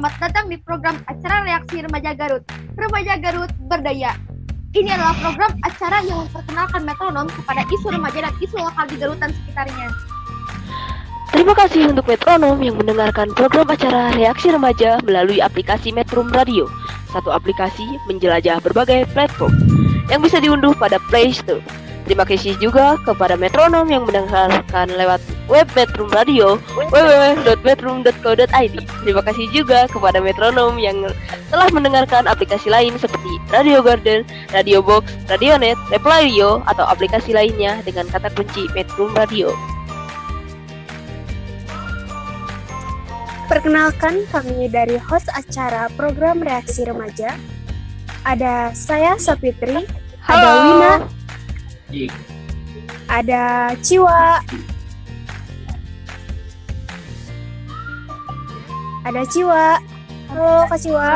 Selamat datang di program acara reaksi remaja Garut. Remaja Garut berdaya. Ini adalah program acara yang memperkenalkan metronom kepada isu remaja dan isu lokal di Garut dan sekitarnya. Terima kasih untuk metronom yang mendengarkan program acara Reaksi Remaja melalui aplikasi Metrum Radio. Satu aplikasi menjelajah berbagai platform yang bisa diunduh pada Play Store. Terima kasih juga kepada metronom yang mendengarkan lewat web Metrum Radio www.metrum.co.id. Terima kasih juga kepada metronom yang telah mendengarkan aplikasi lain seperti Radio Garden, Radio Box, Radionet, Replayo, atau aplikasi lainnya dengan kata kunci Metrum Radio. Perkenalkan kami dari host acara program Reaksi Remaja. Ada saya Sapitri, ada Wina, ada Ciwa, ada Ciwa. Halo Kak Ciwa.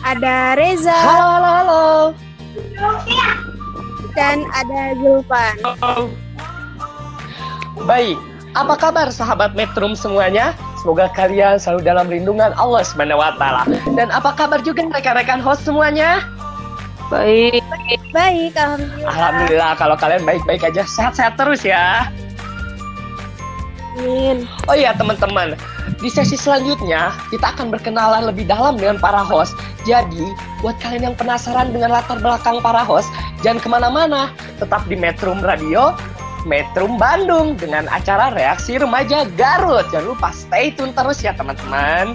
Ada Reza. Halo, halo, halo. Dan ada Zulfan. Baik, apa kabar sahabat Metrum semuanya? Semoga kalian selalu dalam lindungan Allah Subhanahu wa taala. Dan apa kabar juga rekan-rekan host semuanya? Baik. Baik, alhamdulillah. Alhamdulillah kalau kalian baik-baik aja, sehat-sehat terus ya. Amin. Oh iya teman-teman, di sesi selanjutnya kita akan berkenalan lebih dalam dengan para host. Jadi, buat kalian yang penasaran dengan latar belakang para host, jangan ke mana-mana, tetap di Metrum Radio, Metrum Bandung dengan acara Reaksi Remaja Garut. Jangan lupa stay tune terus ya teman-teman.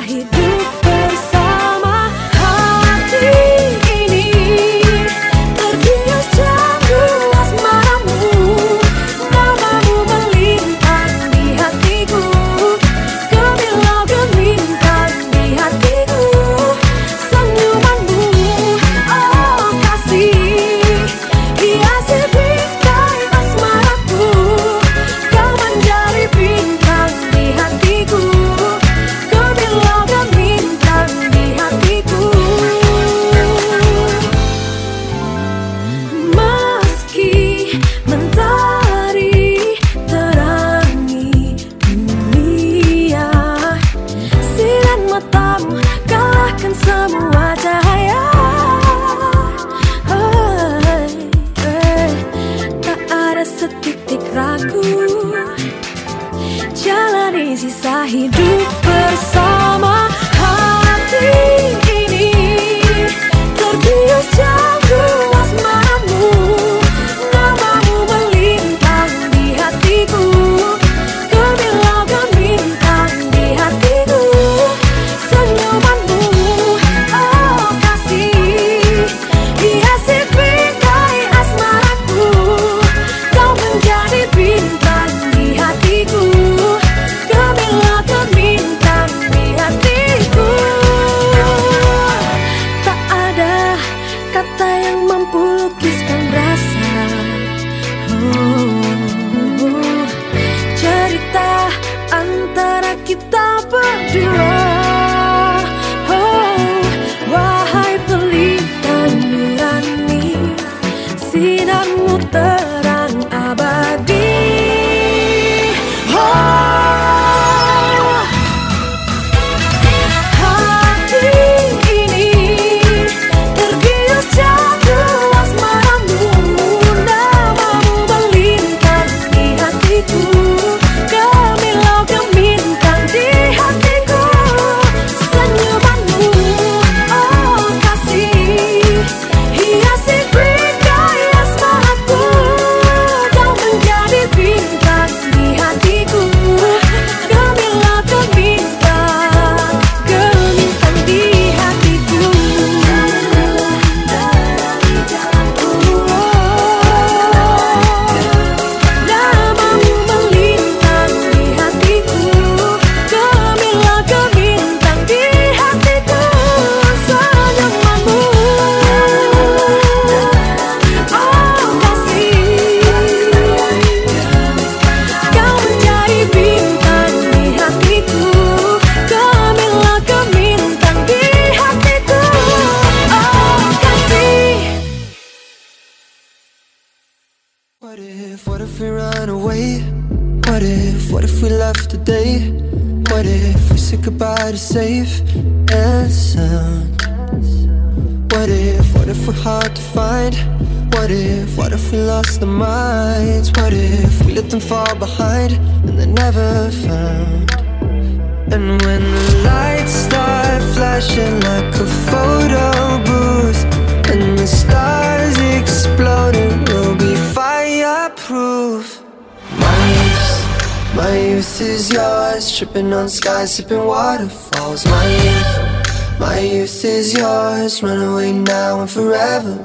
Kahit yours Tripping on skies, sipping waterfalls. My youth, my youth is yours Run away now and forever.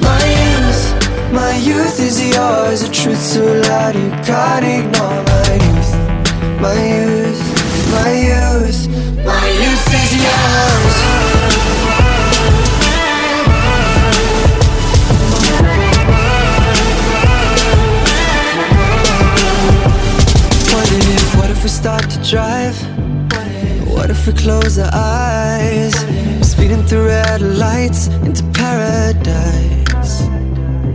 My youth, my youth is yours A truth so loud you can't ignore My youth, my youth my youth, my youth is yours. Start to drive? What if we close our eyes? Speeding through red lights into paradise.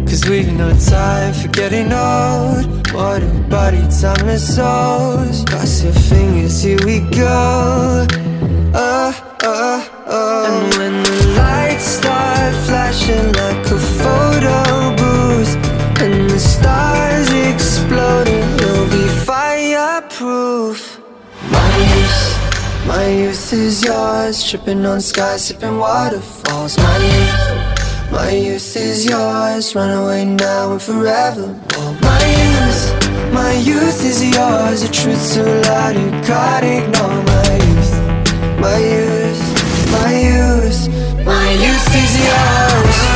Cause we've no time for getting old. What a body, timeless souls. Cross your fingers, here we go. Oh, oh, oh. Youth is yours. Tripping on skies, sipping waterfalls. My youth, my youth is yours. Run away now and forever. My youth, my youth is yours. A truth so loud you can't ignore. My youth, my youth, my youth, my youth is yours.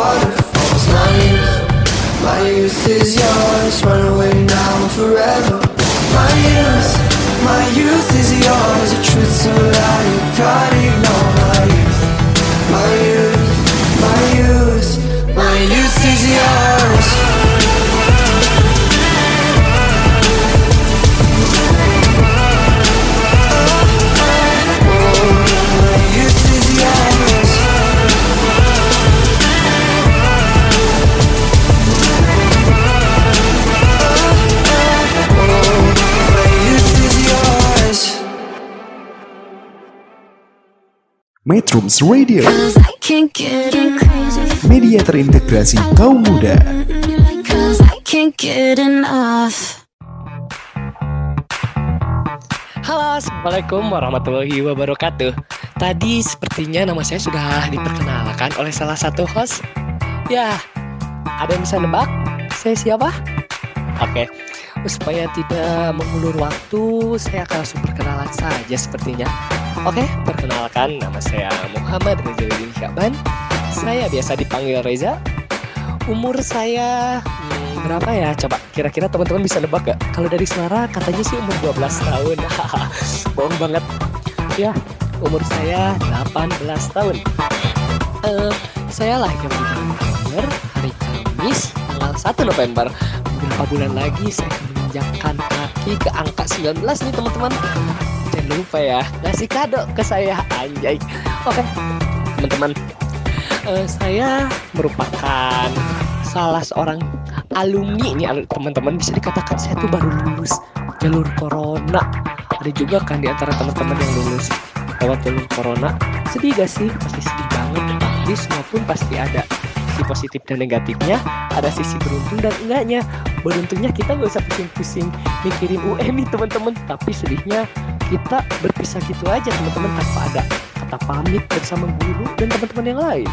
Waterfalls. My youth, my youth is yours. Run away now forever. My youth, my youth is yours. A truth so loud you can't ignore. My youth, my youth, my youth, my youth is yours. Metrums Radio, Cause I can't get crazy. media terintegrasi kaum muda. Halo, Assalamualaikum warahmatullahi wabarakatuh. Tadi sepertinya nama saya sudah diperkenalkan oleh salah satu host. Ya, ada yang bisa nebak? Saya siapa? Oke, supaya tidak mengulur waktu, saya akan langsung perkenalan saja sepertinya. Oke, perkenalkan nama saya Muhammad Rezaluddin Syaban. Saya biasa dipanggil Reza. Umur saya hmm, berapa ya? Coba kira-kira teman-teman bisa nebak gak? Kalau dari suara katanya sih umur 12 tahun. Bohong banget. Ya, umur saya 18 tahun. Eh, saya lahir di November, hari Kamis, tanggal 1 November. Beberapa bulan lagi saya akan menginjakkan kaki ke angka 19 nih teman-teman. Jangan lupa ya, ngasih kado ke saya, anjay. Oke, teman-teman. Eh, saya merupakan salah seorang alumni al- teman-teman bisa dikatakan saya tuh baru lulus jalur corona ada juga kan di antara teman-teman yang lulus lewat jalur corona sedih gak sih pasti sedih banget tapi semua pun pasti ada sisi positif dan negatifnya ada sisi beruntung dan enggaknya. Beruntungnya kita nggak usah pusing-pusing mikirin UN nih teman-teman. Tapi sedihnya kita berpisah gitu aja teman-teman tanpa ada kata pamit bersama guru dan teman-teman yang lain.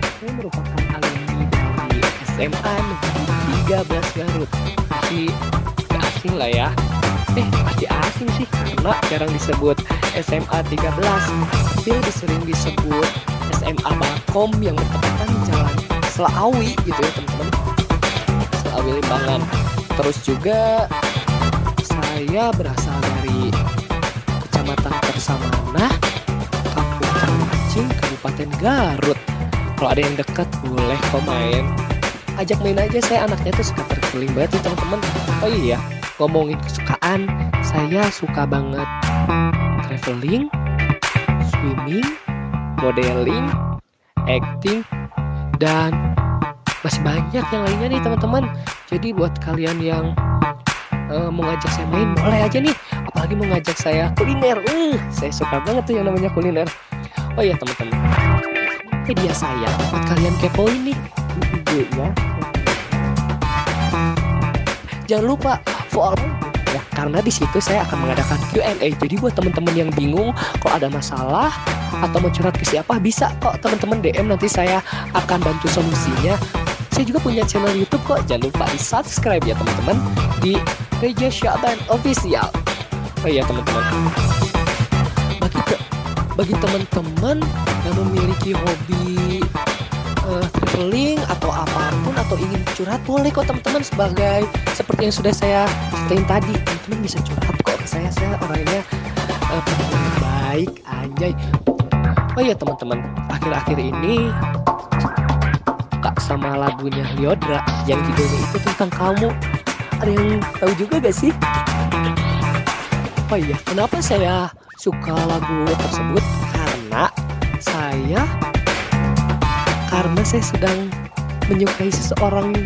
Saya merupakan alumni dari SMA Negeri 13 Garut. Masih asing lah ya. Eh pasti asing sih karena jarang disebut SMA 13 tapi lebih sering disebut SMA Bakom yang bertepatan di jalan Selawi gitu ya teman-teman Selawi Limbangan terus juga saya berasal dari Kecamatan Persamana Kampung Cangacing, Kabupaten Kabupaten Garut. Kalau ada yang dekat boleh kok main. Ajak main aja saya anaknya tuh suka terkeling banget nih teman-teman. Oh iya, ngomongin kesukaan, saya suka banget traveling, swimming, modeling, acting, dan masih banyak yang lainnya nih teman-teman. Jadi buat kalian yang uh, mau ngajak saya main boleh aja nih. Apalagi mau ngajak saya kuliner. Uh, saya suka banget tuh yang namanya kuliner. Oh iya teman-teman. Media saya buat kalian kepoin nih IG-nya. Jangan lupa follow ya karena di situ saya akan mengadakan Q&A. Jadi buat teman-teman yang bingung kalau ada masalah atau mau curhat ke siapa bisa kok teman-teman DM nanti saya akan bantu solusinya. Saya juga punya channel YouTube kok. Jangan lupa di subscribe ya teman-teman di Reja Syaban Official. Oh iya teman-teman. Bagi te- bagi teman-teman yang memiliki hobi uh, traveling atau apa pun atau ingin curhat boleh kok teman-teman sebagai seperti yang sudah saya ceritain tadi. Teman-teman bisa curhat kok ke saya saya orangnya uh, baik anjay. Oh iya teman-teman akhir-akhir ini kak sama lagunya Liodra yang judulnya itu tentang kamu. Ada yang tahu juga gak sih? Oh iya kenapa saya suka lagu tersebut? Karena saya karena saya sedang menyukai seseorang.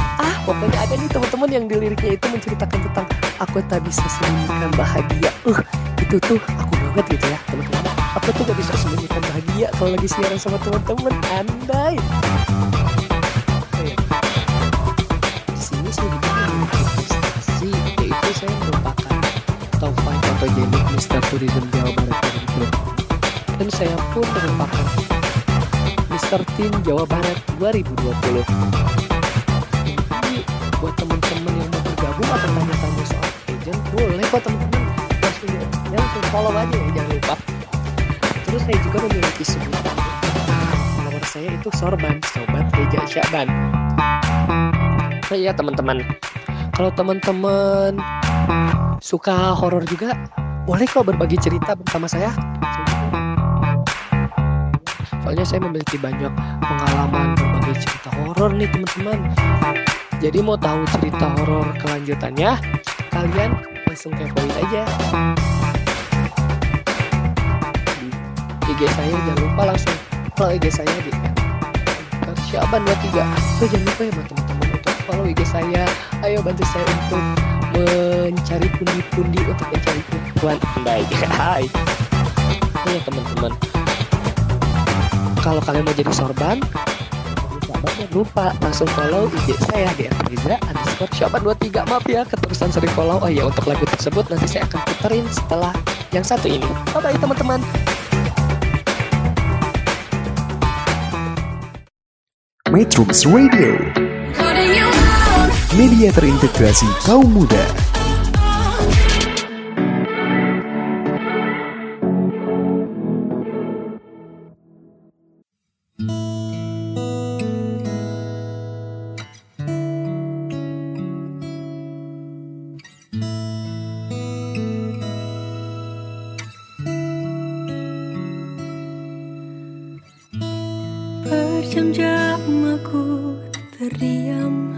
Ah pokoknya ada nih teman-teman yang di liriknya itu menceritakan tentang aku tak bisa sembunyikan bahagia. Uh itu tuh aku banget gitu ya teman-teman. Aku tuh gak bisa sembunyikan bahagia kalau lagi siaran sama teman-teman andai. Di sini yaitu saya merupakan top 5 fotogenik Mr. Tourism Jawa Barat 2020 dan saya pun merupakan Teen Jawa Barat 2020. Jadi buat teman-teman yang mau bergabung atau tanya-tanya soal agent, boleh kok teman-teman langsung langsung follow aja ya jangan lupa. Terus saya juga memiliki sebutan nomor saya itu Sorban, Sobat Reja Syaban. Nah iya teman-teman, kalau teman-teman suka horor juga, boleh kok berbagi cerita bersama saya. Soalnya saya memiliki banyak pengalaman berbagai cerita horor nih teman-teman. Jadi mau tahu cerita horor kelanjutannya, kalian langsung kepoin aja. Di IG saya jangan lupa langsung follow IG saya di Syaban 23. Oh, jangan lupa ya teman-teman untuk follow IG saya. Ayo bantu saya untuk mencari pundi-pundi untuk mencari perempuan baik. Hai. Oh ya teman-teman, kalau kalian mau jadi sorban jangan lupa langsung follow IG saya di Riza underscore Syaban 23 maaf ya keterusan sering follow. Oh ya untuk lagu tersebut nanti saya akan puterin setelah yang satu ini. Bye bye teman-teman. Metrums Radio. Media terintegrasi kaum muda Berjam-jam aku terdiam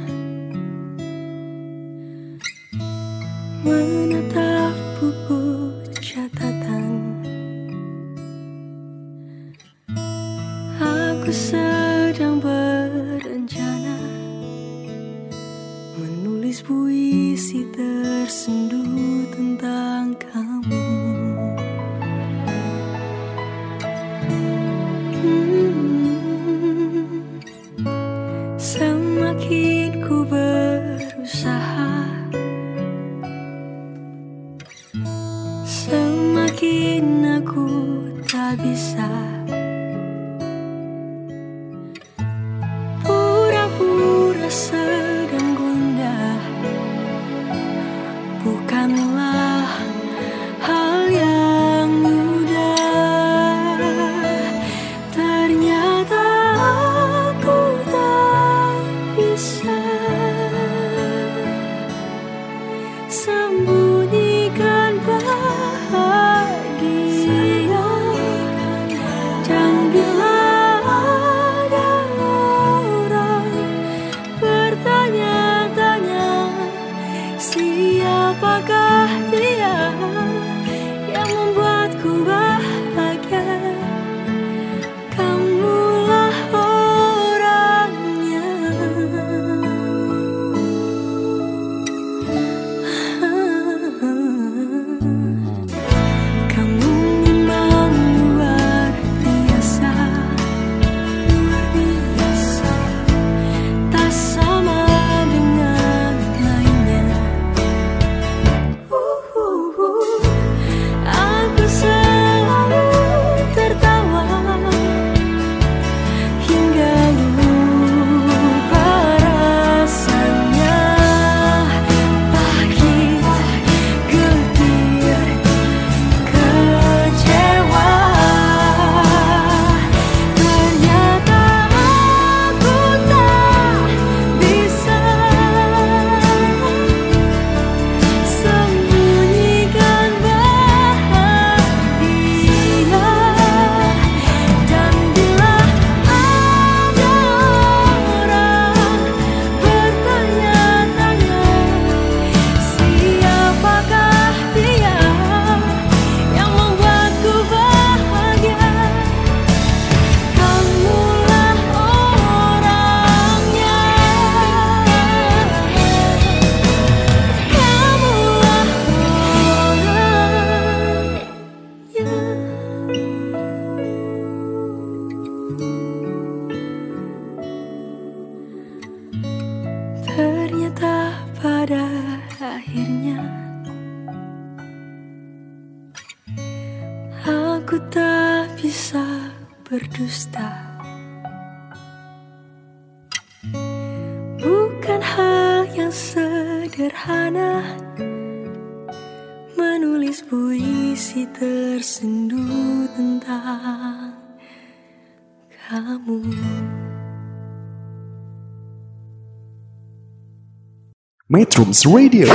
Metrums Radio,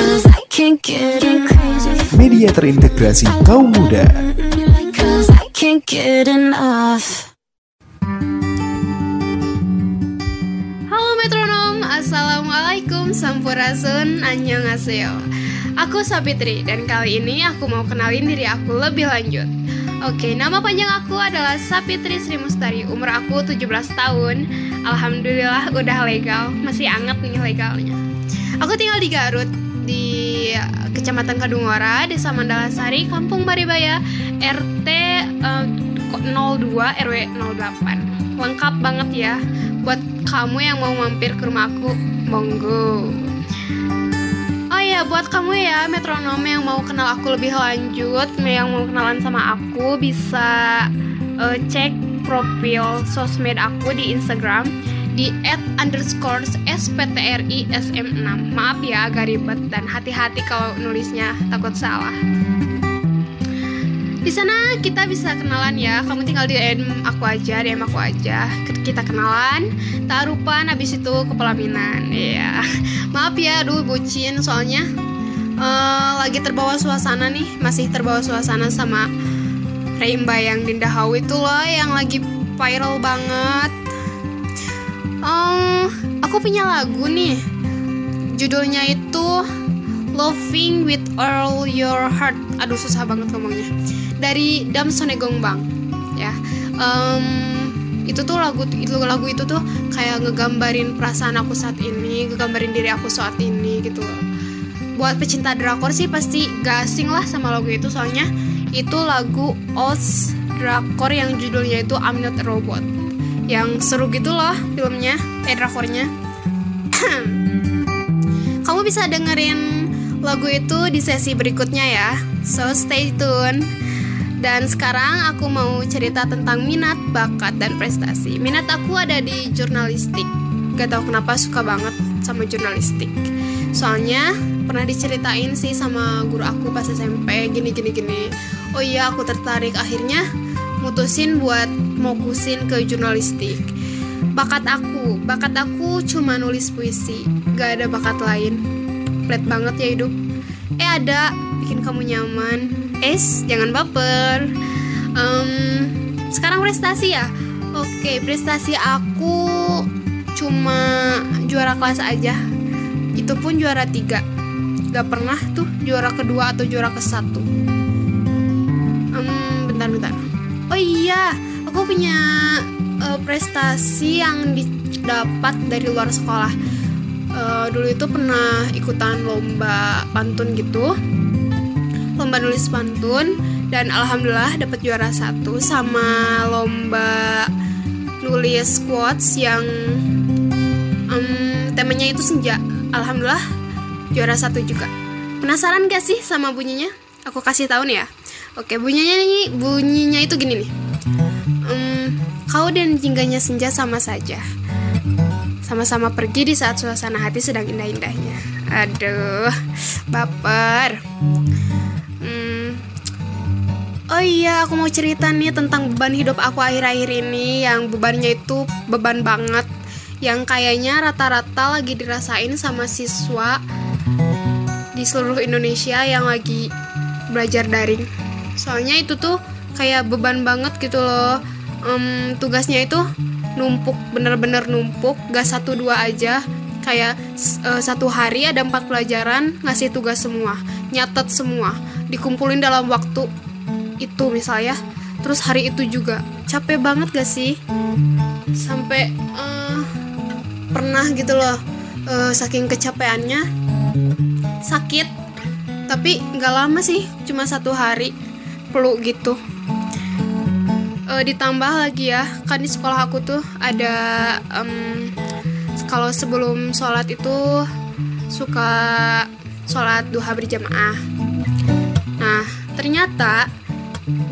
media terintegrasi kaum muda. Cause I can't get enough. Halo metronom, Assalamualaikum Sampurasun, Annyeonghaseyo. Aku Sapitri dan kali ini aku mau kenalin diri aku lebih lanjut. Oke, nama panjang aku adalah Sapitri Sri Mustari. Umur aku 17 tahun. Alhamdulillah udah legal, masih anget nih legalnya Aku tinggal di Garut di Kecamatan Kadungora, Desa Mandalasari, Kampung Maribaya, RT eh, 02 RW 08. Lengkap banget ya. Buat kamu yang mau mampir ke rumahku, monggo. Oh iya, buat kamu ya metronom yang mau kenal aku lebih lanjut, yang mau kenalan sama aku bisa eh, cek profil sosmed aku di Instagram di at underscore sptri sm6 maaf ya agak ribet dan hati-hati kalau nulisnya takut salah. Di sana kita bisa kenalan ya. Kamu tinggal di DM aku aja DM aku aja. Kita kenalan tarupan habis itu ke pelaminan. Ya maaf ya aduh bucin. Soalnya eh, lagi terbawa suasana nih. Masih terbawa suasana sama Reimba yang Dinda Hau itu loh yang lagi viral banget Em, aku punya lagu nih. Judulnya itu Loving with All Your Heart. Aduh susah banget ngomongnya. Dari Dam Sonegong Bang. Ya. Em, itu tuh lagu itu lagu itu tuh kayak ngegambarin perasaan aku saat ini, ngegambarin diri aku saat ini gitu. Buat pecinta drakor sih pasti gak asing lah sama lagu itu soalnya itu lagu Oz drakor yang judulnya itu I'm Not a Robot yang seru gitu loh filmnya, eh drakornya. Kamu bisa dengerin lagu itu di sesi berikutnya ya. So stay tune. Dan sekarang aku mau cerita tentang minat, bakat, dan prestasi. Minat aku ada di jurnalistik. Gak tau kenapa suka banget sama jurnalistik. Soalnya pernah diceritain sih sama guru aku pas SMP gini gini gini. Oh iya aku tertarik akhirnya mutusin buat fokusin ke jurnalistik. Bakat aku, bakat aku cuma nulis puisi, gak ada bakat lain. Flat banget ya hidup. Eh ada, bikin kamu nyaman. Es, jangan baper. Em, sekarang prestasi ya. Oke, prestasi aku cuma juara kelas aja. Itu pun juara tiga. Gak pernah tuh juara kedua atau juara ke satu. Oh iya, aku punya eh, prestasi yang didapat dari luar sekolah. Eh, dulu itu pernah ikutan lomba pantun gitu, lomba nulis pantun, dan alhamdulillah dapat juara satu sama lomba nulis quotes yang em, temanya itu senja. Alhamdulillah juara satu juga. Penasaran gak sih sama bunyinya? Aku kasih tahu nih ya. Oke, bunyinya nih, bunyinya itu gini nih. Em, kau dan jingganya senja sama saja. Sama-sama pergi di saat suasana hati sedang indah-indahnya. Aduh, baper. Hmm. Oh iya, aku mau cerita nih tentang beban hidup aku akhir-akhir ini yang bebannya itu beban banget. Yang kayaknya rata-rata lagi dirasain sama siswa di seluruh Indonesia yang lagi belajar daring. Soalnya itu tuh kayak beban banget gitu loh. Em, tugasnya itu numpuk, bener-bener numpuk, gak satu dua aja. Kayak eh, satu hari ada empat pelajaran ngasih tugas semua, nyatet semua, dikumpulin dalam waktu itu misalnya. Terus hari itu juga capek banget gak sih? Sampai eh, pernah gitu loh, eh, saking kecapeannya sakit tapi nggak lama sih cuma satu hari peluk gitu. E, ditambah lagi ya kan di sekolah aku tuh ada um, kalau sebelum sholat itu suka sholat duha berjamaah. Nah ternyata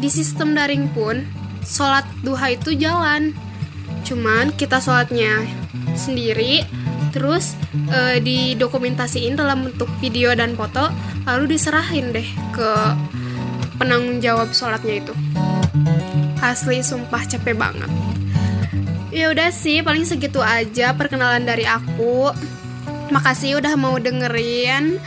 di sistem daring pun sholat duha itu jalan. Cuman kita sholatnya sendiri terus e, didokumentasiin dalam bentuk video dan foto lalu diserahin deh ke penanggung jawab sholatnya itu. Asli sumpah capek banget. Ya udah sih paling segitu aja perkenalan dari aku. Makasih udah mau dengerin.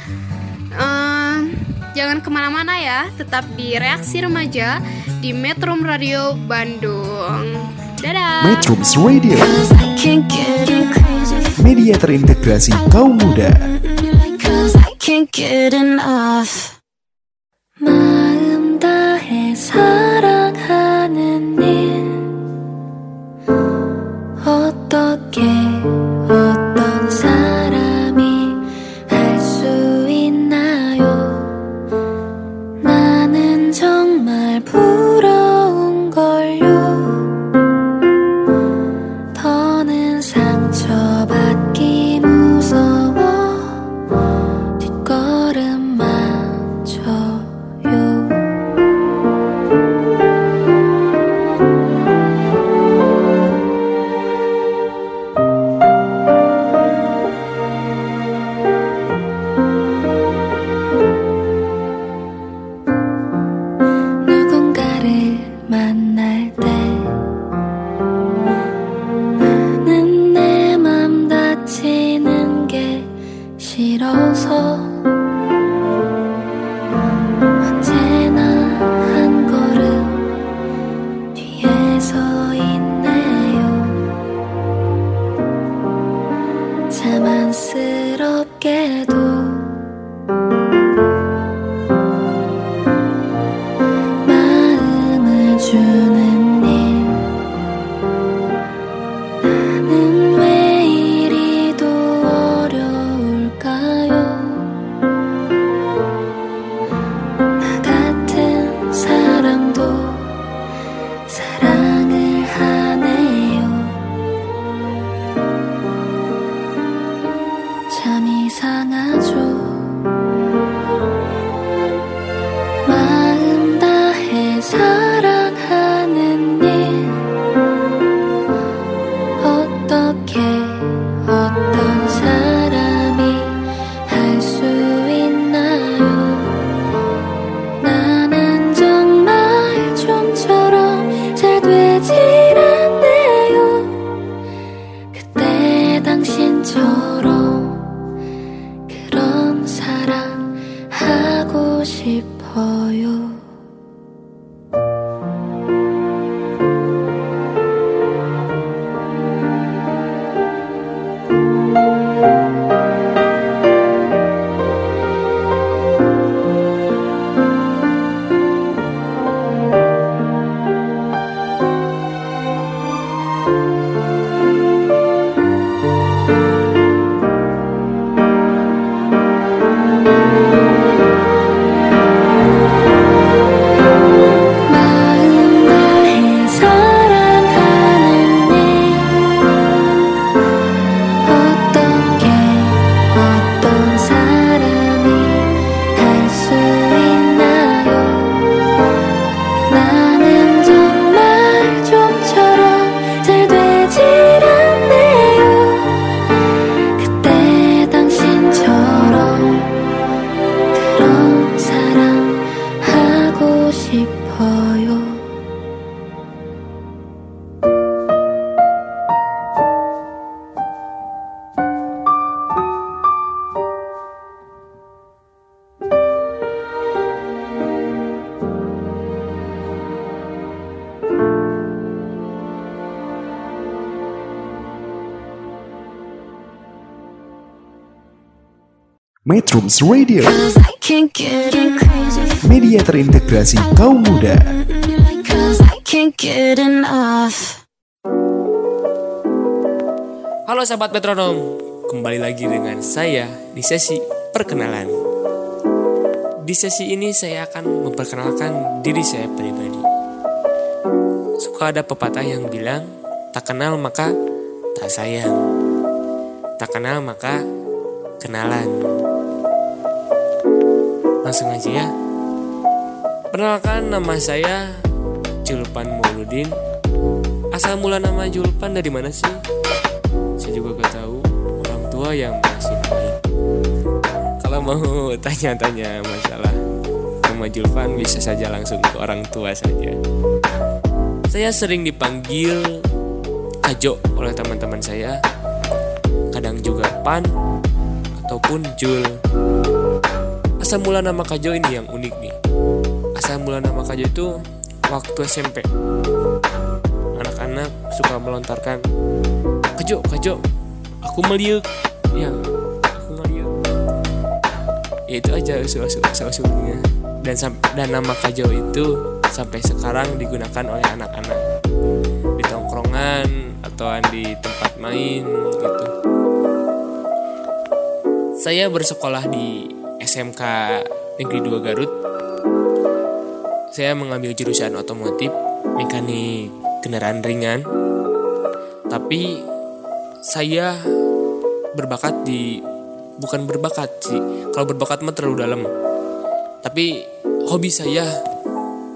Ehm, jangan ke mana-mana ya tetap di reaksi remaja di Metro Radio Bandung. Dadah! Metro Radio. Media terintegrasi kaum muda. Can't get enough. My 사 Mushrooms Radio. Media terintegrasi kaum muda. Halo sahabat metronom Kembali lagi dengan saya di sesi perkenalan. Di sesi ini saya akan memperkenalkan diri saya pribadi. Suka ada pepatah yang bilang Tak kenal maka tak sayang. Tak kenal maka kenalan langsung aja ya. Perkenalkan nama saya Julpan Mauludin. Asal mula nama Julpan dari mana sih? Saya juga gak tahu orang tua yang masih baik. Kalau mau tanya-tanya masalah nama Julpan bisa saja langsung ke orang tua saja. Saya sering dipanggil Ajo oleh teman-teman saya. Kadang juga Pan ataupun Jul. Asal mula nama Kajo ini yang unik nih. Asal mula nama Kajo itu waktu SMP. Anak-anak suka melontarkan Kajo, Kajo, aku meliuk. Ya, aku meliuk. Ya itu aja usul-usulnya. Dan dan nama Kajo itu sampai sekarang digunakan oleh anak-anak di tongkrongan atau di tempat main gitu. Saya bersekolah di SMK Negeri 2 Garut. Saya mengambil jurusan otomotif, mekanik kendaraan ringan. Tapi saya berbakat di bukan berbakat sih. Kalau berbakat mah terlalu dalam. Tapi hobi saya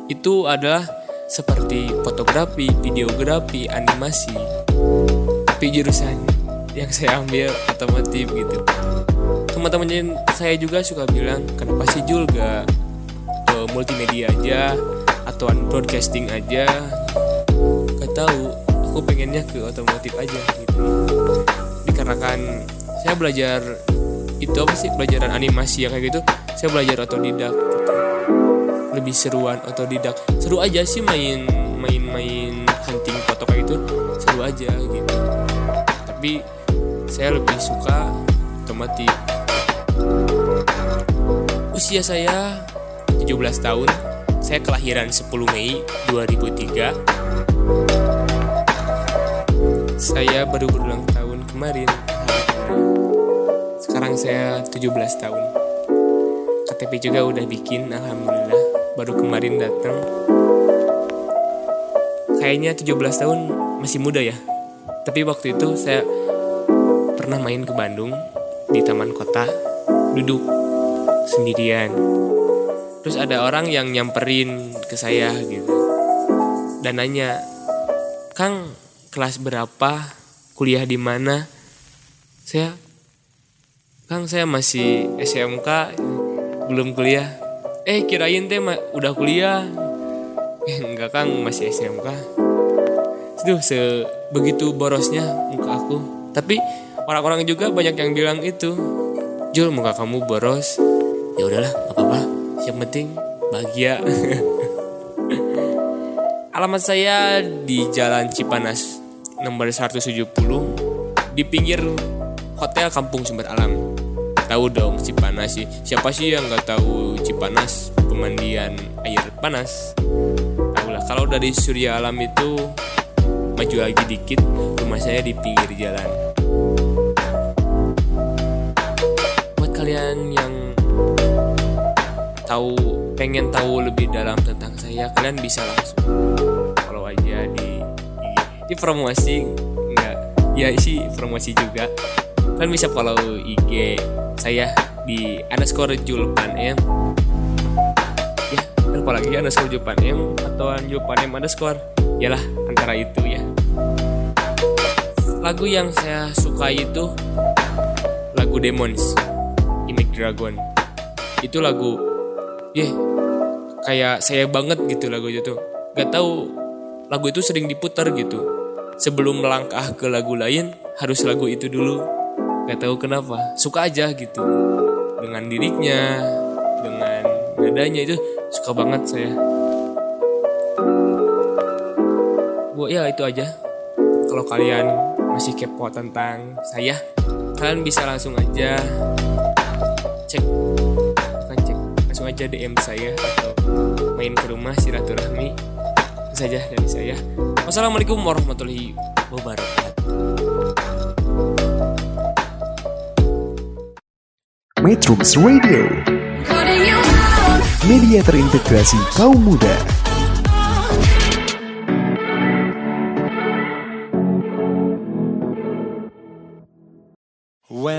itu adalah seperti fotografi, videografi, animasi. Tapi jurusan yang saya ambil otomotif gitu teman-teman saya juga suka bilang kenapa sih Jul gak uh, multimedia aja atau broadcasting aja? Gak tahu aku pengennya ke otomotif aja gitu. Dikarenakan saya belajar itu apa sih pelajaran animasi yang kayak gitu saya belajar otodidak gitu. lebih seruan otodidak. Seru aja sih main main main hunting foto kayak gitu. Seru aja gitu. Tapi saya lebih suka otomotif Usia saya 17 tahun. Saya kelahiran 10 Mei 2003. Saya baru berulang tahun kemarin. Sekarang saya 17 tahun. KTP juga udah bikin, alhamdulillah. Baru kemarin datang. Kayaknya 17 tahun masih muda ya. Tapi waktu itu saya pernah main ke Bandung di taman kota duduk sendirian. Terus ada orang yang nyamperin ke saya gitu. Dan nanya Kang kelas berapa? Kuliah di mana? Saya Kang saya masih SMK belum kuliah. Eh kirain teh udah kuliah. Enggak Kang masih SMK Aduh, sebegitu borosnya muka aku. Tapi orang-orang juga banyak yang bilang itu Jul muka kamu boros ya udahlah gak apa-apa. Yang penting bahagia. Alamat saya di Jalan Cipanas nomor 170 di pinggir hotel Kampung Sumber Alam. Tahu dong Cipanas sih. Siapa sih yang nggak tahu Cipanas? Pemandian air panas. Tahu lah kalau dari Surya Alam itu maju lagi dikit rumah saya di pinggir jalan. Kalian yang tahu pengen tahu lebih dalam tentang saya kalian bisa langsung follow aja di di promosi enggak ya sih promosi juga. Kalian bisa follow IG saya di underscore julpan m. Ya lupa lagi underscore julpan m atau julpan m underscore. Yalah antara itu ya. Lagu yang saya suka itu lagu Demons Image Dragon. Itu lagu ya kayak saya banget gitu lagu itu gak tahu lagu itu sering diputar gitu. Sebelum melangkah ke lagu lain harus lagu itu dulu. Gak tahu kenapa suka aja gitu. Dengan liriknya dengan nadanya itu suka banget saya. Bu ya itu aja. Kalau kalian masih kepo tentang saya kalian bisa langsung aja cek aja DM saya atau main ke rumah silaturahmi itu saja dari saya. Wassalamualaikum warahmatullahi wabarakatuh. Metrums Radio. Media terintegrasi kaum muda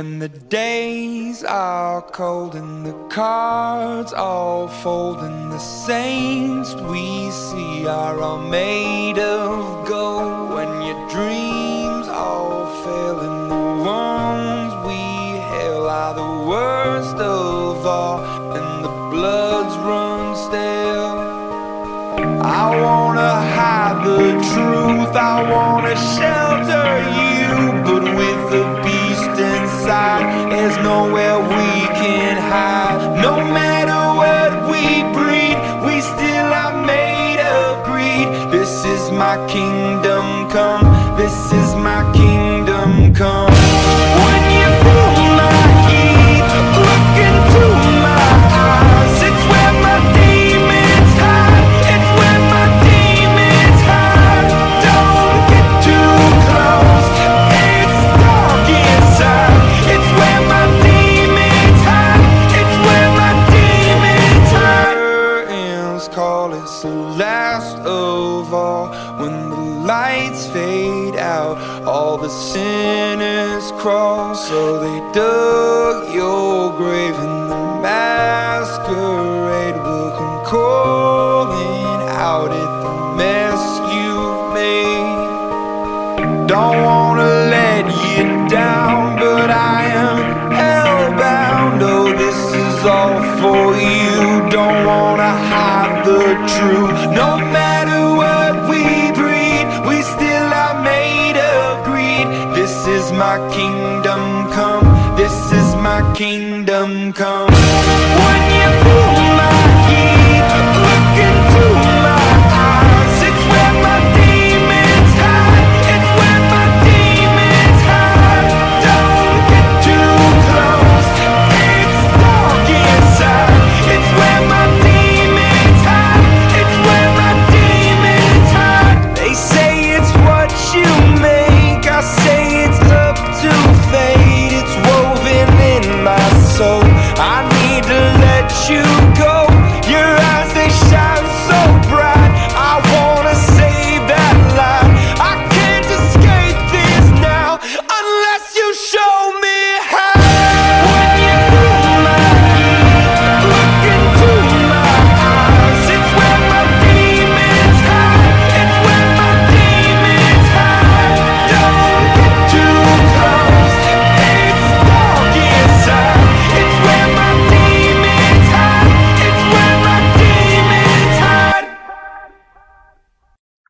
When the days are cold and the cards all fold and the saints we see are all made of gold. When your dreams all fail and the ones we hail are the worst of all and the bloods run stale I wanna hide the truth, I wanna shelter you, but with the beast inside, there's nowhere we can hide. No matter what we breed, we still are made of greed. This is my kingdom come, this is my kingdom come.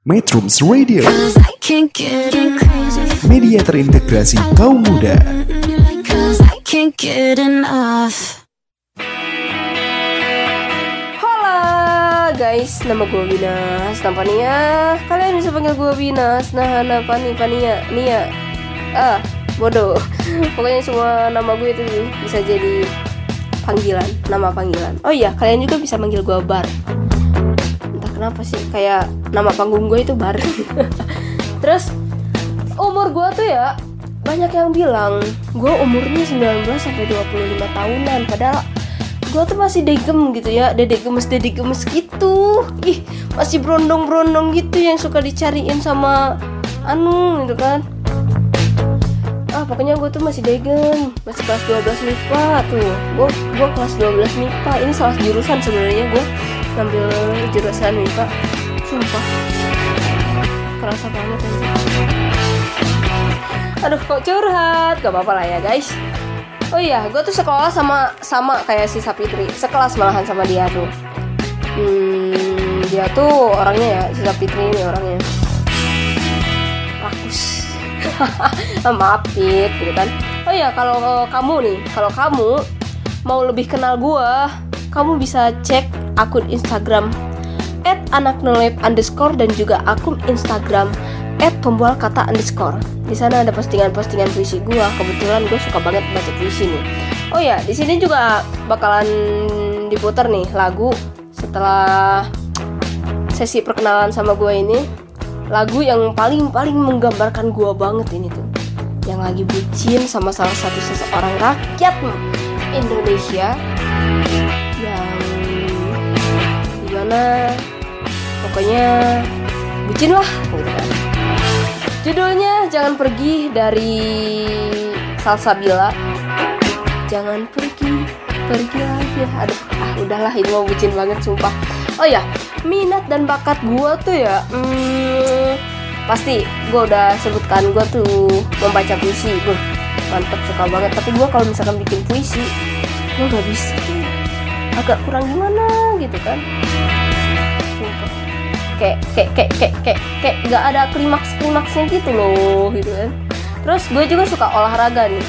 Metrums Radio, media terintegrasi kaum muda. Halo guys, nama gue Binas. Nampania Kalian bisa panggil gue Binas. Nah, Napani, Pania, Nia Ah, bodoh. Pokoknya semua nama gue itu bisa jadi panggilan. Nama panggilan. Oh iya, kalian juga bisa manggil gue Bar kenapa sih, kayak nama panggung gue itu Bar. Terus, umur gue tuh ya banyak yang bilang gue umurnya 19 sampai 25 tahunan. Padahal gue tuh masih degem gitu ya dedek gemes dedek gemes gitu. Ih masih berondong berondong gitu yang suka dicariin sama anu gitu kan ah pokoknya gue tuh masih degem masih kelas 12 MIPA tuh. Gue gue kelas 12 MIPA ini salah jurusan sebenarnya gue ngambil jurusan MIPA sumpah. Kerasa banget aja aduh kok curhat? Gak apa-apa lah ya guys. Oh iya, gue tuh sekolah sama sama kayak si Sapitri, sekelas malahan sama dia tuh. Hmm, dia tuh orangnya ya, si Sapitri ini orangnya. Maaf Pit, gitu kan. Oh iya, kalau eh, kamu nih, kalau kamu mau lebih kenal gue, kamu bisa cek akun Instagram @anaknolep underscore dan juga akun Instagram pembual kata underscore. Di sana ada postingan-postingan puisi gue. Kebetulan gue suka banget baca puisi nih. Oh ya, di sini juga bakalan diputar nih lagu setelah sesi perkenalan sama gue ini. Lagu yang paling paling menggambarkan gue banget ini tuh. Yang lagi bucin sama salah satu seseorang rakyat Indonesia. Yang gimana? Pokoknya bucin lah gitu kan. Judulnya jangan pergi dari Salsabila jangan pergi pergi lagi aduh ah udahlah ini mau bucin banget sumpah. Oh ya minat dan bakat gue tuh ya hmm, pasti gue udah sebutkan gue tuh membaca puisi. Gue mantep suka banget. Tapi gue kalau misalkan bikin puisi gue nggak bisa. Agak kurang gimana gitu kan. Sumpah. Kayak kayak kayak kayak kayak kayak nggak ada klimaks klimaksnya gitu loh gitu kan. Terus gue juga suka olahraga nih.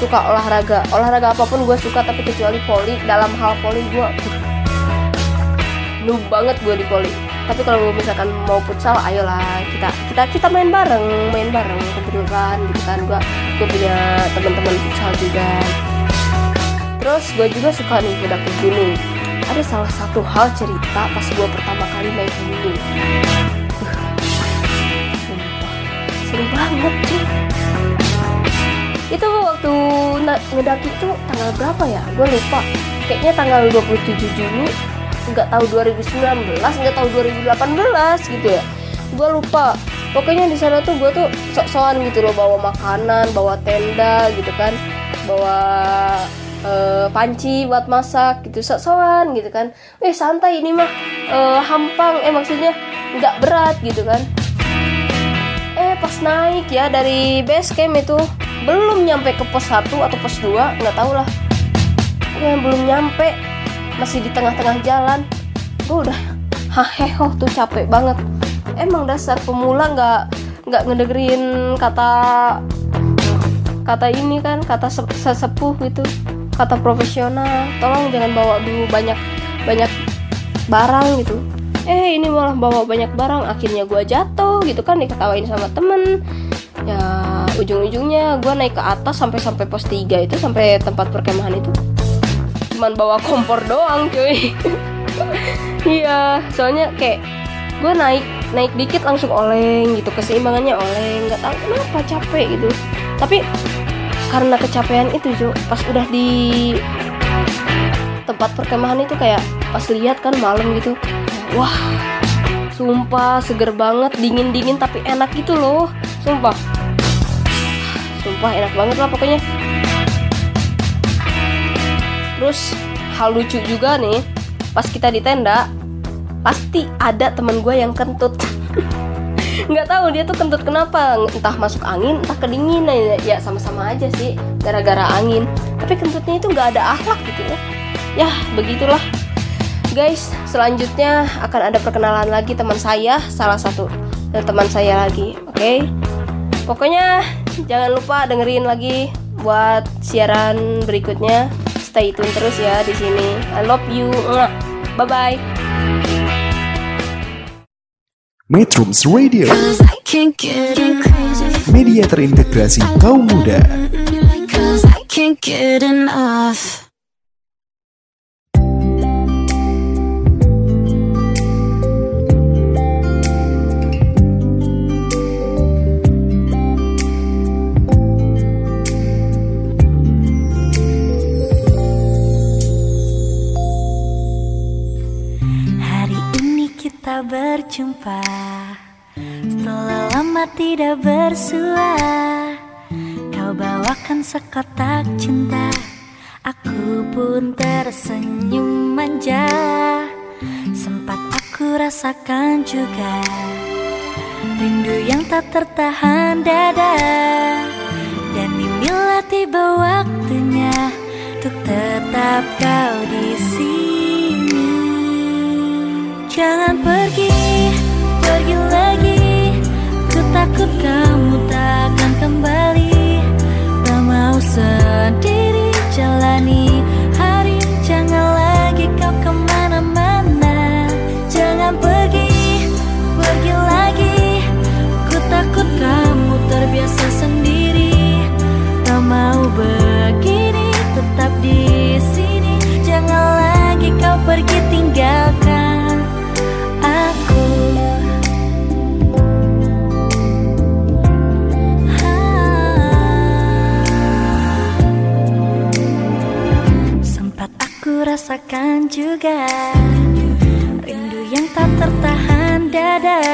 Suka olahraga. Olahraga apa pun gue suka tapi kecuali poli. Dalam hal poli gue noob banget gue di poli tapi kalau misalkan mau futsal ayolah kita kita kita main bareng main bareng kebetulan gitu kan gue gue punya teman-teman futsal juga. Terus gue juga suka nih ke gunung ada salah satu hal cerita pas gue pertama kali naik gunung uh, seru banget cuy. Itu waktu ngedaki itu tanggal berapa ya? Gue lupa. Kayaknya tanggal 27 Juni nggak tahu 2019 nggak tahu 2018 gitu ya. Gue lupa. Pokoknya di sana tuh gue tuh sok-sokan gitu loh bawa makanan bawa tenda gitu kan. Bawa uh, panci buat masak gitu sok-sokan gitu kan. Eh santai ini mah uh, hampang. Eh maksudnya nggak berat gitu kan. Eh pas naik ya dari base camp itu belum nyampe ke pos 1 atau pos 2 nggak tahu lah. Ya belum nyampe masih di tengah-tengah jalan. Gue udah haheho tuh capek banget. Emang dasar pemula nggak nggak ngedengerin kata kata ini kan kata sesepuh gitu kata profesional. Tolong jangan bawa dulu banyak banyak barang gitu. Eh ini malah bawa banyak barang akhirnya gue jatuh gitu kan diketawain sama temen. Ya ujung-ujungnya gue naik ke atas sampai sampai pos 3 itu sampai tempat perkemahan itu cuman bawa kompor doang cuy. Iya soalnya kayak gue naik naik dikit langsung oleng gitu keseimbangannya oleng. Nggak tahu kenapa capek gitu. Tapi karena kecapean itu Jo pas udah di tempat perkemahan itu kayak pas lihat kan malam gitu wah sumpah seger banget dingin dingin tapi enak gitu loh sumpah. Sumpah enak banget lah pokoknya terus hal lucu juga nih pas kita di tenda pasti ada teman gue yang kentut. Nggak tahu dia tuh kentut kenapa. Entah masuk angin entah kedinginan ya, ya sama-sama aja sih gara-gara angin. Tapi kentutnya itu nggak ada akhlak gitu ya. Ya begitulah. Guys selanjutnya akan ada perkenalan lagi teman saya salah satu dan teman saya lagi oke? Okay? pokoknya jangan lupa dengerin lagi buat siaran berikutnya stay tune terus ya di sini. I love you. Bye bye Metrums Radio. Media terintegrasi kaum muda berjumpa. Setelah lama tidak bersua Kau bawakan sekotak cinta. Aku pun tersenyum manja. Sempat aku rasakan juga Rindu yang tak tertahan dada. Dan inilah tiba waktunya Untuk tetap kau di sini Jangan pergi, pergi lagi. Ku takut kamu takkan kembali. Tak mau sendiri jalani hari. Jangan lagi kau ke mana-mana. Jangan pergi, pergi lagi. Ku takut kamu terbiasa sendiri. Tak mau begini, tetap di sini. Jangan lagi kau pergi tinggalkan rasakan juga. Rindu yang tak tertahan dada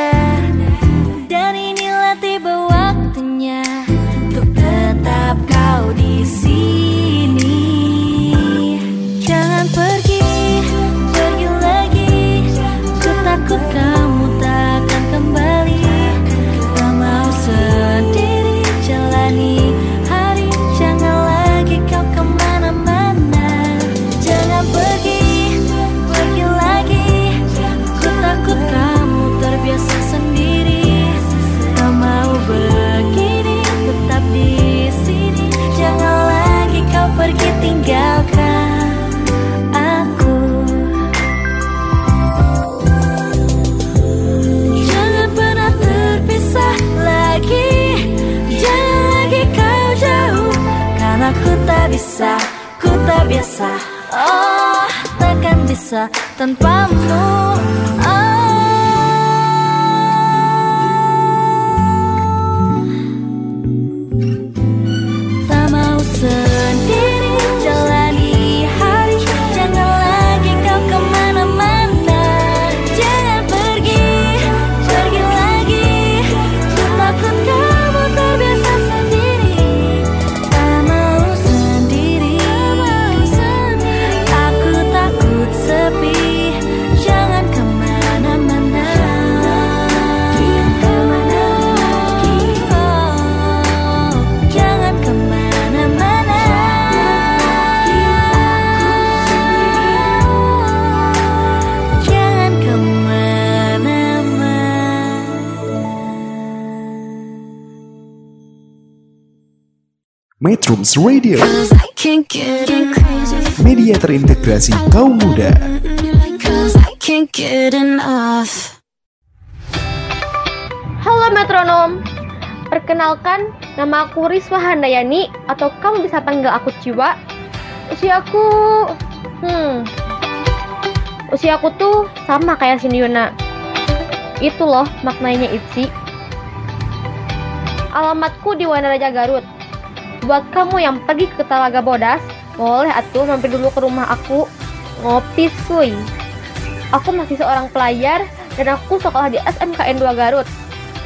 Metrums Radio, media terintegrasi kaum muda. Halo metronom, perkenalkan nama aku Riswa Handayani atau kamu bisa panggil aku Ciwa. Usiaku, hmm, usiaku tuh sama kayak Yuna. Itu loh maknanya Itzi. Alamatku di Wanaraja Garut. Buat kamu yang pergi ke Talaga Bodas, boleh atuh mampir dulu ke rumah aku ngopi suy. Aku masih seorang pelajar dan aku sekolah di SMKN 2 Garut.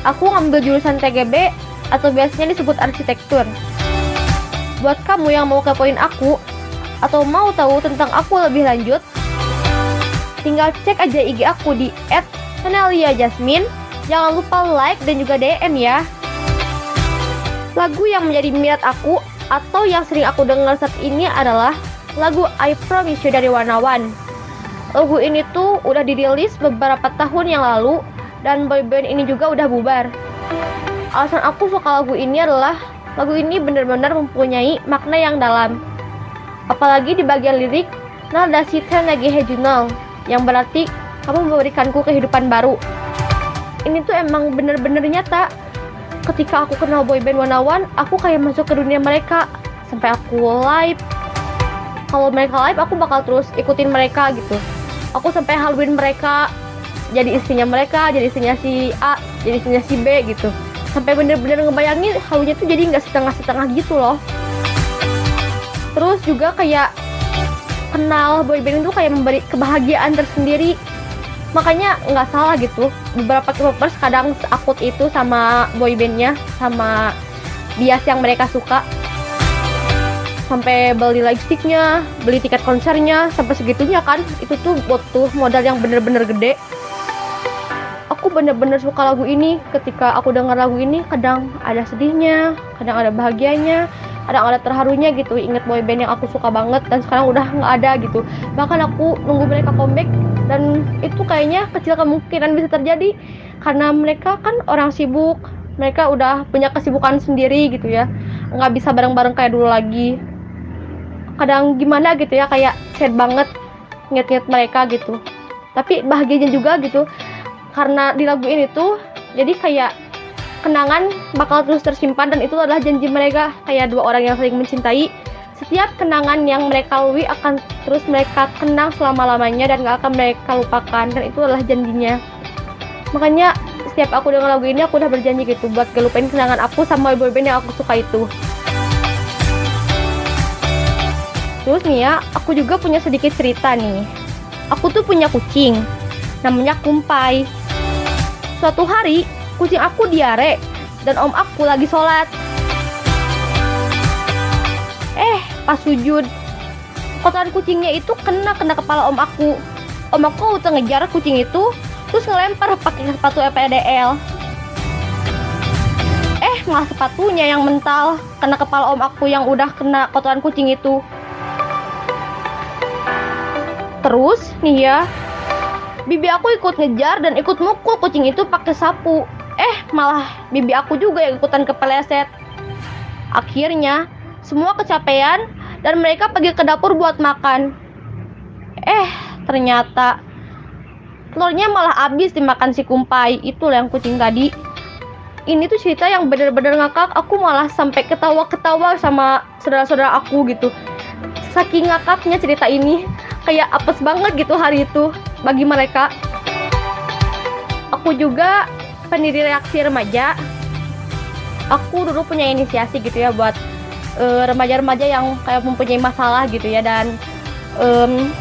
Aku ngambil jurusan TGB atau biasanya disebut arsitektur. Buat kamu yang mau kepoin aku atau mau tahu tentang aku lebih lanjut, tinggal cek aja IG aku di @nelia_jasmine. Jangan lupa like dan juga DM ya. Lagu yang menjadi minat aku atau yang sering aku dengar saat ini adalah lagu I Promise You dari Warna One. Lagu ini tuh udah dirilis beberapa tahun yang lalu dan boyband ini juga udah bubar. Alasan aku suka lagu ini adalah lagu ini benar-benar mempunyai makna yang dalam. Apalagi di bagian lirik, nada siten lagi hejunal, yang berarti kamu memberikanku kehidupan baru. Ini tuh emang bener-bener nyata. Ketika aku kenal boyband One, aku kayak masuk ke dunia mereka. Sampai aku live. Kalau mereka live, aku bakal terus ikutin mereka gitu. Aku sampai haluin mereka, jadi istrinya mereka, jadi istrinya si A, jadi istrinya si B gitu. Sampai bener-bener ngebayangin halunya tuh jadi nggak setengah-setengah gitu loh. Terus juga kayak kenal boyband itu kayak memberi kebahagiaan tersendiri. Makanya nggak salah gitu. Beberapa K-popers kadang akut itu sama boybandnya, sama bias yang mereka suka. Sampai beli lipsticknya, beli tiket konsernya, sampai segitunya kan. Itu tuh butuh modal yang bener-bener gede aku bener-bener suka lagu ini ketika aku dengar lagu ini kadang ada sedihnya kadang ada bahagianya kadang ada terharunya gitu. Inget boyband yang aku suka banget dan sekarang udah nggak ada gitu. Bahkan aku nunggu mereka comeback dan itu kayaknya kecil kemungkinan bisa terjadi karena mereka kan orang sibuk. Mereka udah punya kesibukan sendiri gitu ya. Nggak bisa bareng-bareng kayak dulu lagi. Kadang gimana gitu ya kayak sad banget nget-nget mereka gitu. Tapi bahagianya juga gitu. Karena di lagu ini tuh jadi kayak kenangan bakal terus tersimpan dan itu adalah janji mereka. Kayak dua orang yang saling mencintai. Setiap kenangan yang mereka lalui akan terus mereka kenang selama-lamanya dan gak akan mereka lupakan. Dan itu adalah janjinya. Makanya setiap aku dengar lagu ini aku udah berjanji gitu buat gak kenangan aku sama boyband yang aku suka itu. Terus nih ya aku juga punya sedikit cerita nih. Aku tuh punya kucing namanya Kumpai. Suatu hari, kucing aku diare dan om aku lagi sholat. Eh, pas sujud, kotoran kucingnya itu kena kena kepala om aku. Om aku udah ngejar kucing itu, terus ngelempar pakai sepatu EPDL. Eh, malah sepatunya yang mental kena kepala om aku yang udah kena kotoran kucing itu. Terus nih ya, bibi aku ikut ngejar dan ikut mukul kucing itu pakai sapu. Eh, malah bibi aku juga yang ikutan kepeleset. Akhirnya, semua kecapean dan mereka pergi ke dapur buat makan. Eh, ternyata telurnya malah habis dimakan si kumpai. Itu yang kucing tadi. ini tuh cerita yang bener-bener ngakak aku malah sampai ketawa-ketawa sama saudara-saudara aku gitu saking ngakaknya cerita ini kayak apes banget gitu hari itu bagi mereka aku juga pendiri reaksi remaja. Aku dulu punya inisiasi gitu ya buat eh, remaja-remaja yang kayak mempunyai masalah gitu ya dan em,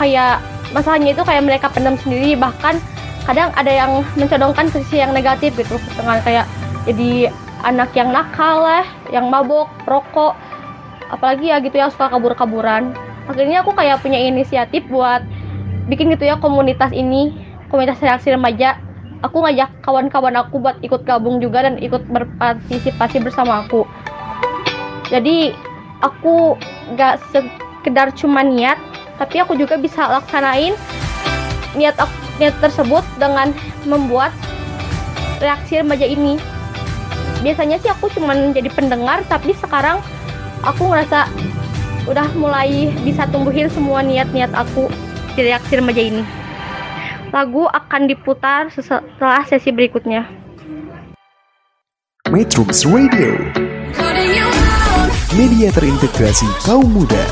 kayak masalahnya itu kayak mereka pendam sendiri. Bahkan kadang ada yang mencodongkan sisi yang negatif gitu dengan kayak jadi anak yang nakal lah yang mabok rokok apalagi ya gitu ya suka kabur-kaburan. Akhirnya aku kayak punya inisiatif buat bikin gitu ya komunitas ini komunitas reaksi remaja aku ngajak kawan-kawan aku buat ikut gabung juga dan ikut berpartisipasi bersama aku. Jadi aku gak sekedar cuma niat tapi aku juga bisa laksanain niat aku, niat tersebut dengan membuat reaksi remaja ini. Biasanya sih aku cuma jadi pendengar tapi sekarang aku ngerasa udah mulai bisa tumbuhin semua niat-niat aku di reaksi remaja ini lagu akan diputar setelah sesi berikutnya Metrums Radio Media terintegrasi kaum muda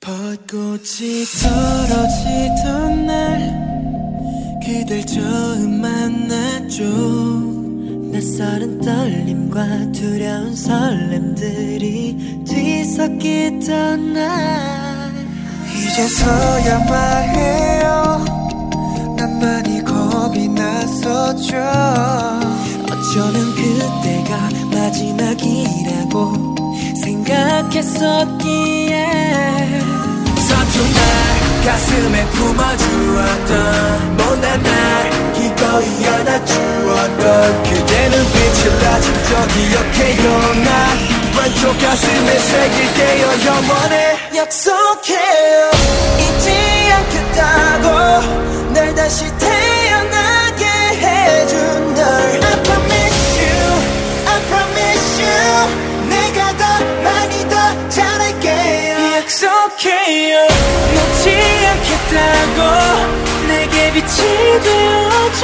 벚꽃이 떨어지던 날 그댈 처음 만났죠 낯설은 떨림과 두려운 설렘들이 뒤섞이던 날 이제서야 말해요. 난 많이 겁이 났었죠 어쩌면 그때가 마지막이라고 생각했었기에. 서툰 날 가슴에 품어주었던 못난 날 안아 주었던 그대는 빛을 아직도 기억해요 난 왼쪽 가슴에 새길게요 영원해. 약속해요. 잊지 않겠다고 날 다시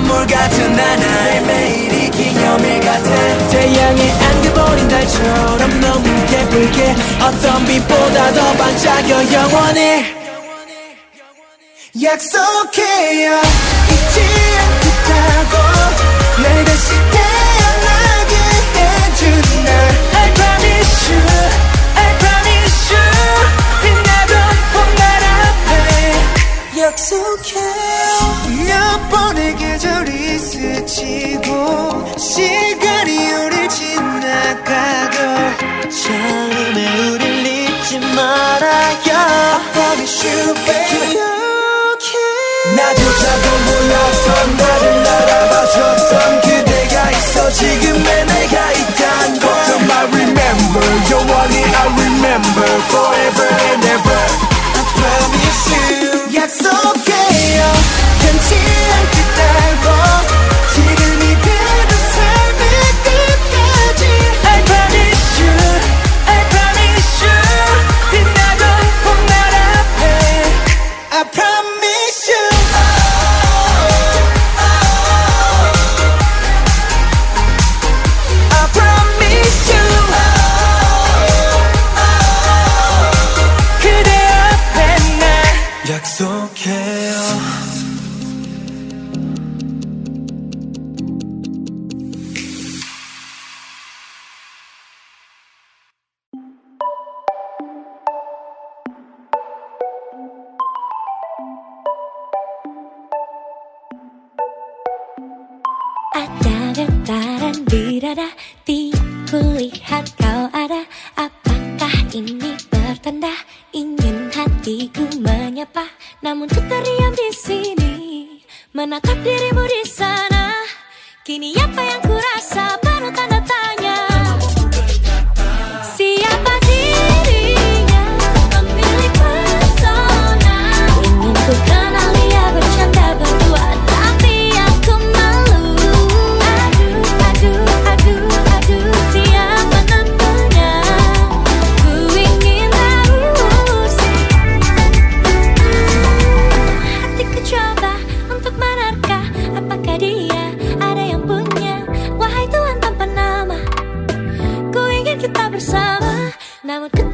선물 같은 하나의 매일이 기념일 같아. 태양에 안겨버린 달처럼 너무 예쁘게. 어떤 빛보다 더 반짝여 영원히. 약속해요. 잊지 않겠다고 날 다시 태어나게 해준 날. I promise you I promise you 약속해 몇 번의 계절이 스치고 시간이 우릴 지나가고 처음에 우릴 잊지 말아요. I promise you baby. 기억해. 나조차도 몰랐던 나를 알아봐줬던 그대가 있어. 지금의 내가 있단 걸. Don't I remember 영원히 I remember forever and ever. Bersama Namun ku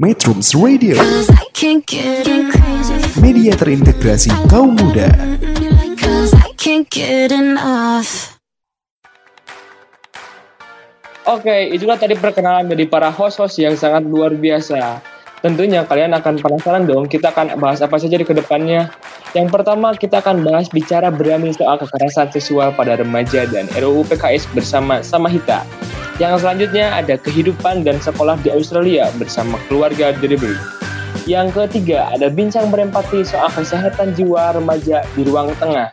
Metrums Radio, media terintegrasi kaum muda. Oke, itulah tadi perkenalan dari para host-host yang sangat luar biasa. Tentunya kalian akan penasaran dong, kita akan bahas apa saja di ke depannya. Yang pertama, kita akan bahas bicara berani soal kekerasan seksual pada remaja dan RUU PKS bersama Samahita. Yang selanjutnya ada kehidupan dan sekolah di Australia bersama keluarga Delivery. Yang ketiga, ada bincang berempati soal kesehatan jiwa remaja di ruang tengah.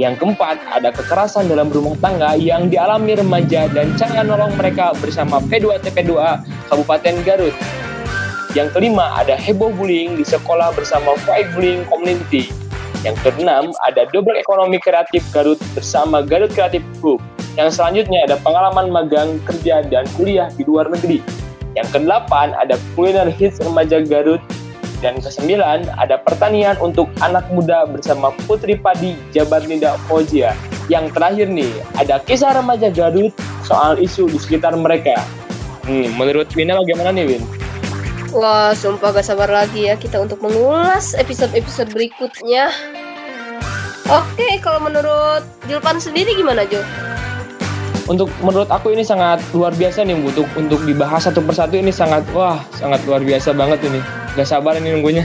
Yang keempat, ada kekerasan dalam rumah tangga yang dialami remaja dan cara nolong mereka bersama P2TP2A Kabupaten Garut. Yang kelima, ada heboh bullying di sekolah bersama Fight Bullying Community. Yang keenam, ada double ekonomi kreatif Garut bersama Garut Kreatif Group. Yang selanjutnya ada pengalaman magang, kerja, dan kuliah di luar negeri. Yang kedelapan, ada kuliner hits remaja Garut dan kesembilan, ada pertanian untuk anak muda bersama Putri Padi Jabar Ninda Fojia. Yang terakhir nih, ada kisah remaja Garut soal isu di sekitar mereka. Hmm, menurut Wina bagaimana nih Win? Wah, sumpah gak sabar lagi ya kita untuk mengulas episode-episode berikutnya. Oke, kalau menurut Julpan sendiri gimana, Jul? Untuk menurut aku ini sangat luar biasa nih untuk untuk dibahas satu persatu ini sangat wah sangat luar biasa banget ini. Gak sabar ini nunggunya.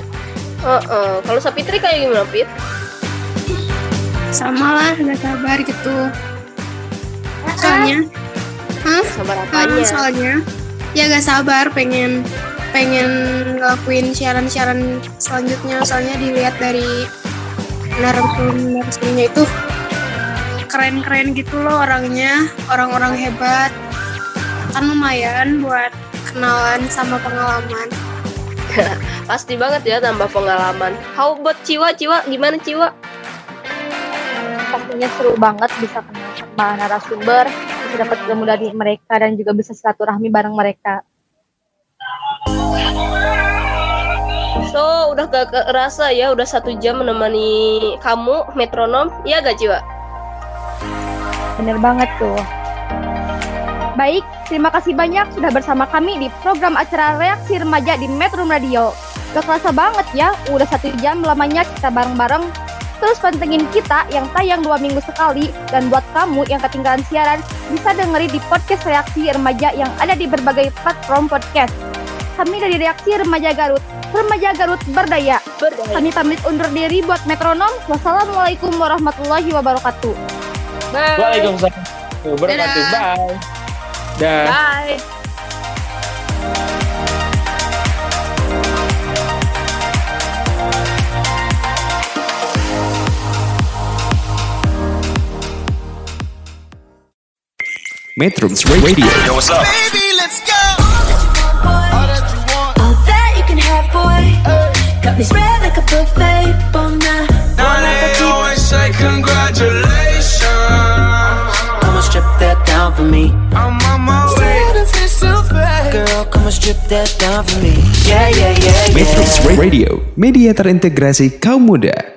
Heeh, kalau Sapitri kayak gimana, Pit? Sama lah, gak sabar gitu. Soalnya, hah? Sabar apanya? soalnya, ya gak sabar pengen pengen ngelakuin siaran-siaran selanjutnya. Soalnya dilihat dari narasumber-narasumbernya itu keren-keren gitu loh orangnya, orang-orang hebat. Kan lumayan buat kenalan sama pengalaman. Pasti banget ya tambah pengalaman. How about Ciwa? Ciwa gimana Ciwa? pastinya seru banget bisa kenal sama narasumber bisa dapat ilmu dari mereka dan juga bisa silaturahmi bareng mereka. So, udah gak kerasa ya, udah satu jam menemani kamu, metronom. Iya gak, Jiwa? Bener banget tuh. Baik, terima kasih banyak sudah bersama kami di program acara Reaksi Remaja di Metro Radio. Gak kerasa banget ya, udah satu jam lamanya kita bareng-bareng. Terus pantengin kita yang tayang dua minggu sekali. Dan buat kamu yang ketinggalan siaran, bisa dengerin di podcast Reaksi Remaja yang ada di berbagai platform podcast. Kami dari Reaksi Remaja Garut. Remaja Garut berdaya. Berdaya. Kami pamit undur diri buat metronom. Wassalamualaikum warahmatullahi wabarakatuh. Bye. Waalaikumsalam wabarakatuh. Bye. Dah. Bye. Metrums Radio. Yo, what's up? Baby, Got me spread like a buffet. Bon Now they always say congratulations. Come and strip that down for me. I'm on my way. Girl, come and strip that down for me. Yeah, yeah, yeah, yeah. Metrums Radio, media terintegrasi kaum muda.